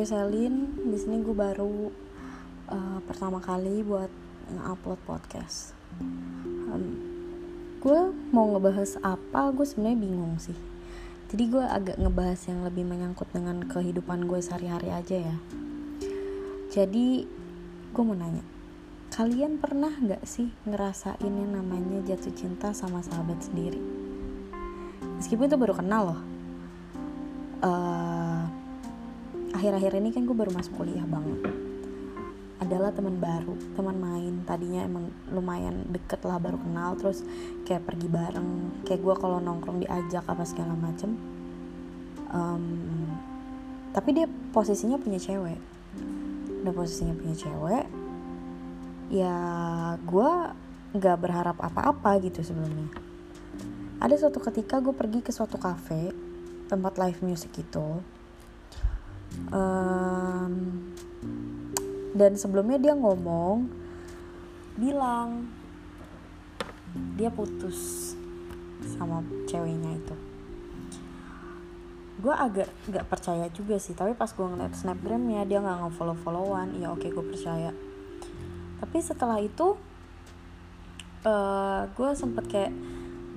gue Selin di sini gue baru uh, pertama kali buat nge-upload podcast. Um, gue mau ngebahas apa gue sebenarnya bingung sih. Jadi gue agak ngebahas yang lebih menyangkut dengan kehidupan gue sehari-hari aja ya. Jadi gue mau nanya kalian pernah gak sih ngerasain yang namanya jatuh cinta sama sahabat sendiri? Meskipun itu baru kenal loh. Uh, akhir-akhir ini kan gue baru masuk kuliah banget. Adalah teman baru teman main. Tadinya emang lumayan deket lah baru kenal. Terus kayak pergi bareng. Kayak gue kalau nongkrong diajak apa segala macem. Um, tapi dia posisinya punya cewek. Udah posisinya punya cewek ya gue nggak berharap apa-apa gitu sebelumnya. Ada suatu ketika gue pergi ke suatu cafe tempat live music itu um, dan sebelumnya dia ngomong bilang dia putus sama ceweknya itu. Gue agak gak percaya juga sih tapi pas gue ngeliat snapgramnya dia nggak nge-follow followan ya oke gue percaya. Tapi setelah itu uh, gue sempet kayak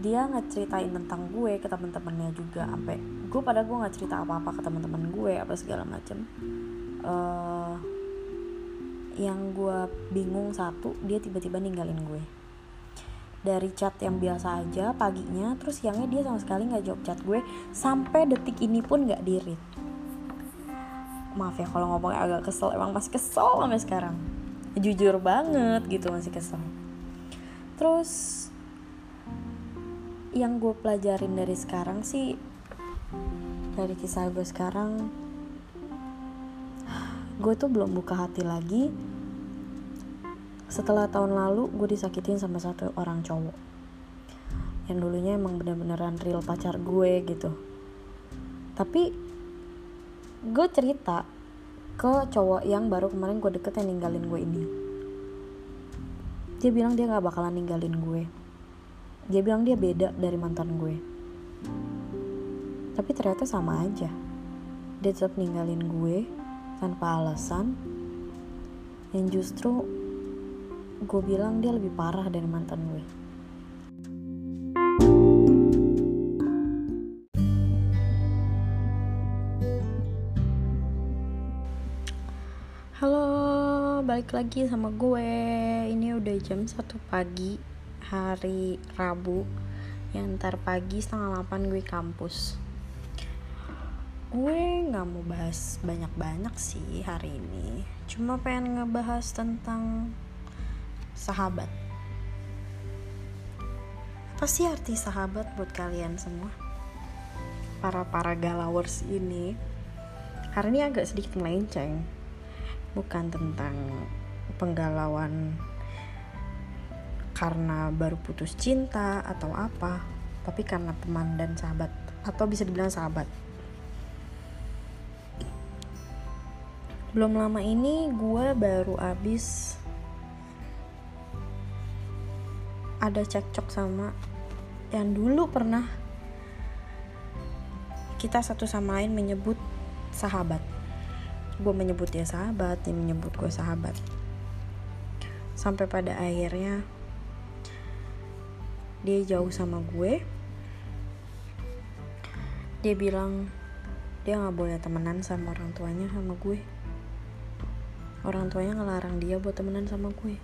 dia ngeceritain tentang gue ke teman-temannya juga sampai gue pada gue nggak cerita apa-apa ke teman-teman gue apa segala macem. Uh, yang gue bingung satu dia tiba-tiba ninggalin gue. Dari chat yang biasa aja paginya terus siangnya dia sama sekali nggak jawab chat gue sampai detik ini pun nggak dirit maaf ya kalau ngomongnya agak kesel emang masih kesel sampai sekarang. Jujur banget gitu masih kesel. Terus yang gue pelajarin dari sekarang sih dari kisah gue sekarang gue tuh belum buka hati lagi. Setelah tahun lalu gue disakitin sama satu orang cowok. Yang dulunya emang bener-beneran real pacar gue gitu. Tapi gue cerita ke cowok yang baru kemarin gue deket yang ninggalin gue ini. Dia bilang dia gak bakalan ninggalin gue dia bilang dia beda dari mantan gue. Tapi ternyata sama aja. Dia tetap ninggalin gue tanpa alasan. Yang justru gue bilang dia lebih parah dari mantan gue. Halo, balik lagi sama gue. Ini udah jam 1 pagi hari Rabu yang ntar pagi setengah 8 gue kampus. Gue nggak mau bahas banyak-banyak sih hari ini. Cuma pengen ngebahas tentang sahabat. Apa sih arti sahabat buat kalian semua? Para para galawers ini. Hari ini agak sedikit melenceng. Bukan tentang penggalauan karena baru putus cinta atau apa tapi karena teman dan sahabat atau bisa dibilang sahabat. Belum lama ini gue baru abis ada cekcok sama yang dulu pernah kita satu sama lain menyebut sahabat. Gue menyebut dia sahabat dia menyebut gue sahabat. Sampai pada akhirnya dia jauh sama gue. Dia bilang dia nggak boleh temenan sama orang tuanya sama gue. Orang tuanya ngelarang dia buat temenan sama gue.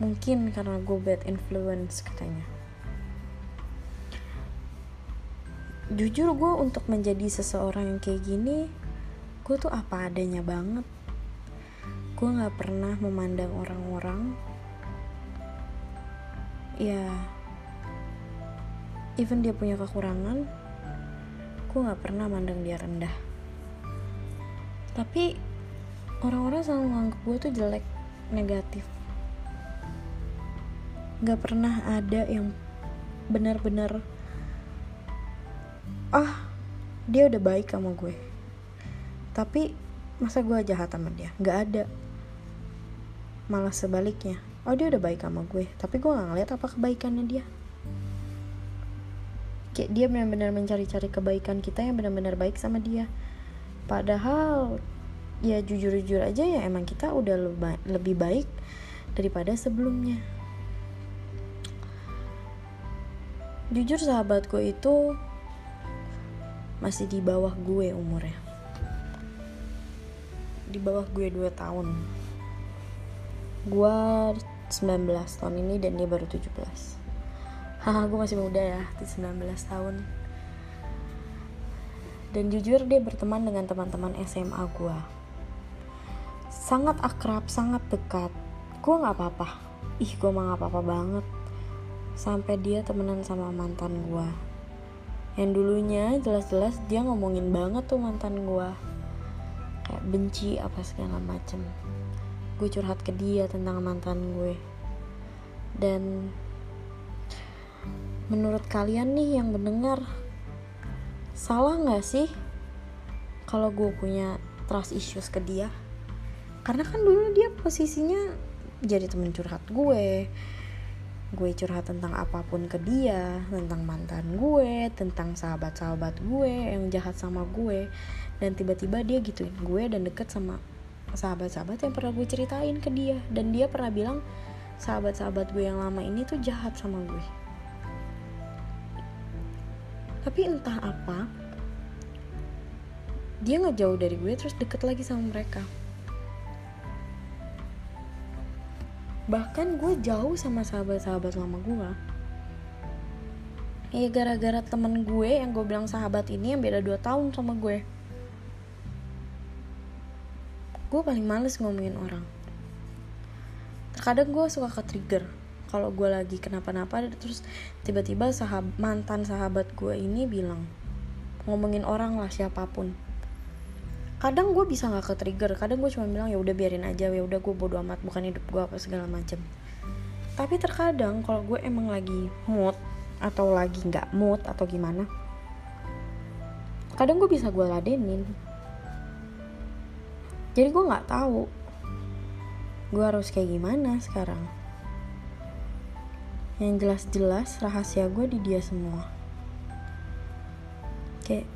Mungkin karena gue bad influence katanya. Jujur gue untuk menjadi seseorang yang kayak gini gue tuh apa adanya banget. Gue nggak pernah memandang orang-orang. Ya even dia punya kekurangan gue nggak pernah mandang dia rendah. Tapi orang-orang selalu menganggap gue tuh jelek negatif. Gak pernah ada yang benar-benar ah dia udah baik sama gue. Tapi masa gue jahat sama dia? Gak ada. Malah sebaliknya oh dia udah baik sama gue. Tapi gue gak ngeliat apa kebaikannya dia kayak dia benar-benar mencari-cari kebaikan kita yang benar-benar baik sama dia. Padahal ya jujur-jujur aja ya emang kita udah lebih baik daripada sebelumnya. Jujur sahabat gue itu masih di bawah gue umurnya. Di bawah gue 2 tahun. Gue 19 tahun ini dan dia baru 17 haha gue masih muda ya di 19 tahun. Dan jujur dia berteman dengan teman-teman SMA gue sangat akrab sangat dekat. Gue nggak apa-apa. Ih gue mah nggak apa-apa banget. Sampai dia temenan sama mantan gue yang dulunya jelas-jelas dia ngomongin banget tuh mantan gue kayak benci apa segala macem. Gue curhat ke dia tentang mantan gue. Dan menurut kalian nih yang mendengar salah nggak sih kalau gue punya trust issues ke dia? Karena kan dulu dia posisinya jadi temen curhat gue. Gue curhat tentang apa pun ke dia tentang mantan gue tentang sahabat-sahabat gue yang jahat sama gue. Dan tiba-tiba dia gituin gue dan deket sama sahabat-sahabat yang pernah gue ceritain ke dia. Dan dia pernah bilang sahabat-sahabat gue yang lama ini tuh jahat sama gue tapi entah apa dia ngejauh dari gue terus deket lagi sama mereka. Bahkan gue jauh sama sahabat-sahabat lama gue. Ya gara-gara temen gue yang gue bilang sahabat ini yang beda 2 tahun sama gue. Gue paling males ngomongin orang. Terkadang gue suka ke trigger kalau gue lagi kenapa-napa terus tiba-tiba sahab mantan sahabat gue ini bilang ngomongin orang lah siapa pun. Kadang gue bisa nggak ke trigger kadang gue cuma bilang ya udah biarin aja ya udah gue bodo amat bukan hidup gue apa segala macem. Tapi terkadang kalau gue emang lagi mood atau lagi nggak mood atau gimana kadang gue bisa gue ladenin. Jadi gue nggak tahu gue harus kayak gimana sekarang yang jelas-jelas rahasia gue di dia semua kayak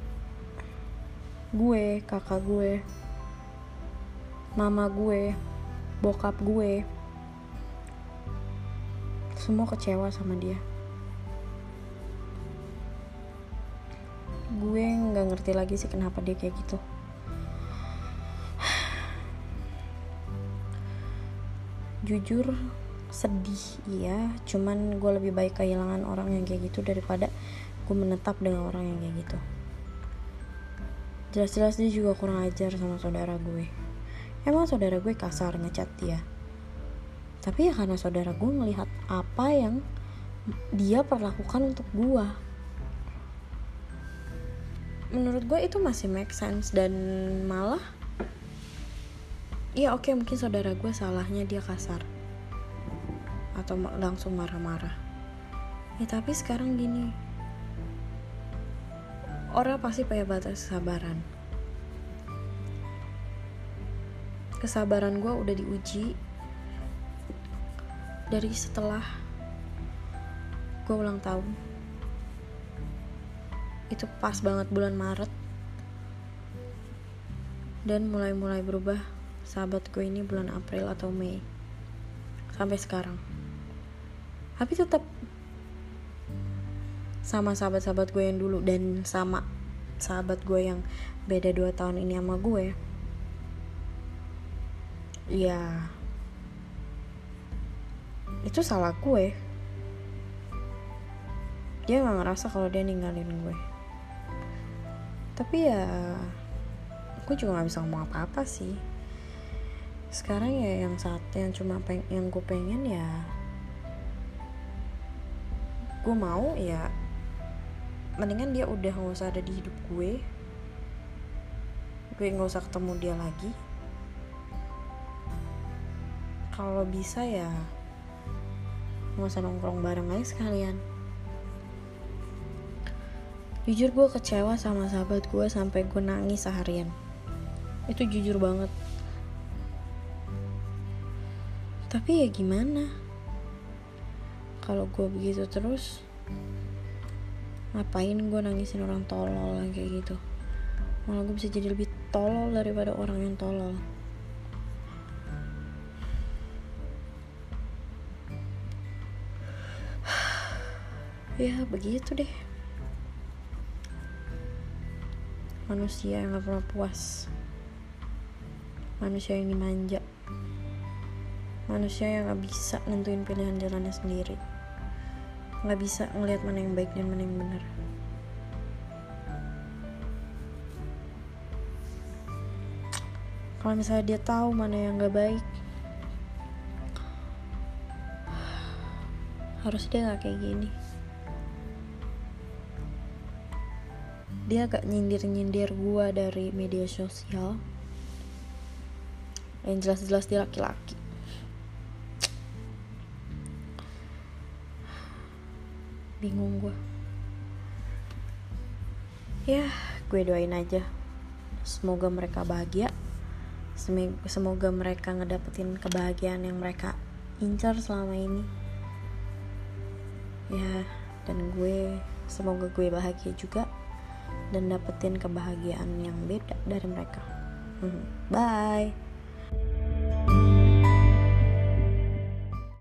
gue, kakak gue, mama gue, bokap gue, semua kecewa sama dia. Gue nggak ngerti lagi sih kenapa dia kayak gitu. Jujur sedih iya. Cuman gue lebih baik kehilangan orang yang kayak gitu daripada gue menetap dengan orang yang kayak gitu. Jelas-jelas dia juga kurang ajar sama saudara gue. Emang saudara gue kasar ngecat dia. Tapi ya karena saudara gue ngelihat apa yang dia perlakukan untuk gue menurut gue itu masih make sense dan malah ya oke okay, mungkin saudara gue salahnya dia kasar atau langsung marah-marah. Ya tapi sekarang gini. Orang pasti punya batas kesabaran. Kesabaran gue udah diuji dari setelah gue ulang tahun. Itu pas banget bulan Maret. Dan mulai-mulai berubah sahabat gue ini bulan April atau Mei. Sampai sekarang tapi tetap sama sahabat-sahabat gue yang dulu dan sama sahabat gue yang beda 2 tahun ini sama gue. Ya itu salah gue. Dia nggak ngerasa kalau dia ninggalin gue. Tapi ya gue juga nggak bisa ngomong apa-apa sih. Sekarang ya yang saat yang cuma peng yang gue pengen ya gue mau ya mendingan dia udah nggak usah ada di hidup gue. Gue nggak usah ketemu dia lagi. Kalau bisa ya nggak usah nongkrong bareng aja sekalian. Jujur gue kecewa sama sahabat gue sampai gue nangis seharian. Itu jujur banget. Tapi ya gimana kalau gue begitu terus ngapain gue nangisin orang tolol kayak gitu? Malah gue bisa jadi lebih tolol daripada orang yang tolol. Ya begitu deh. Manusia yang gak pernah puas. Manusia yang dimanja. Manusia yang gak bisa nentuin pilihan jalannya sendiri nggak bisa ngelihat mana yang baik dan mana yang benar. Kalau misalnya dia tahu mana yang gak baik harus dia nggak kayak gini. Dia agak nyindir-nyindir gua dari media sosial. Yang jelas-jelas dia laki-laki bingung gue ya gue doain aja. Semoga mereka bahagia. Semoga mereka ngedapetin kebahagiaan yang mereka incar selama ini. Ya dan gue semoga gue bahagia juga dan dapetin kebahagiaan yang beda dari mereka. Hmm, bye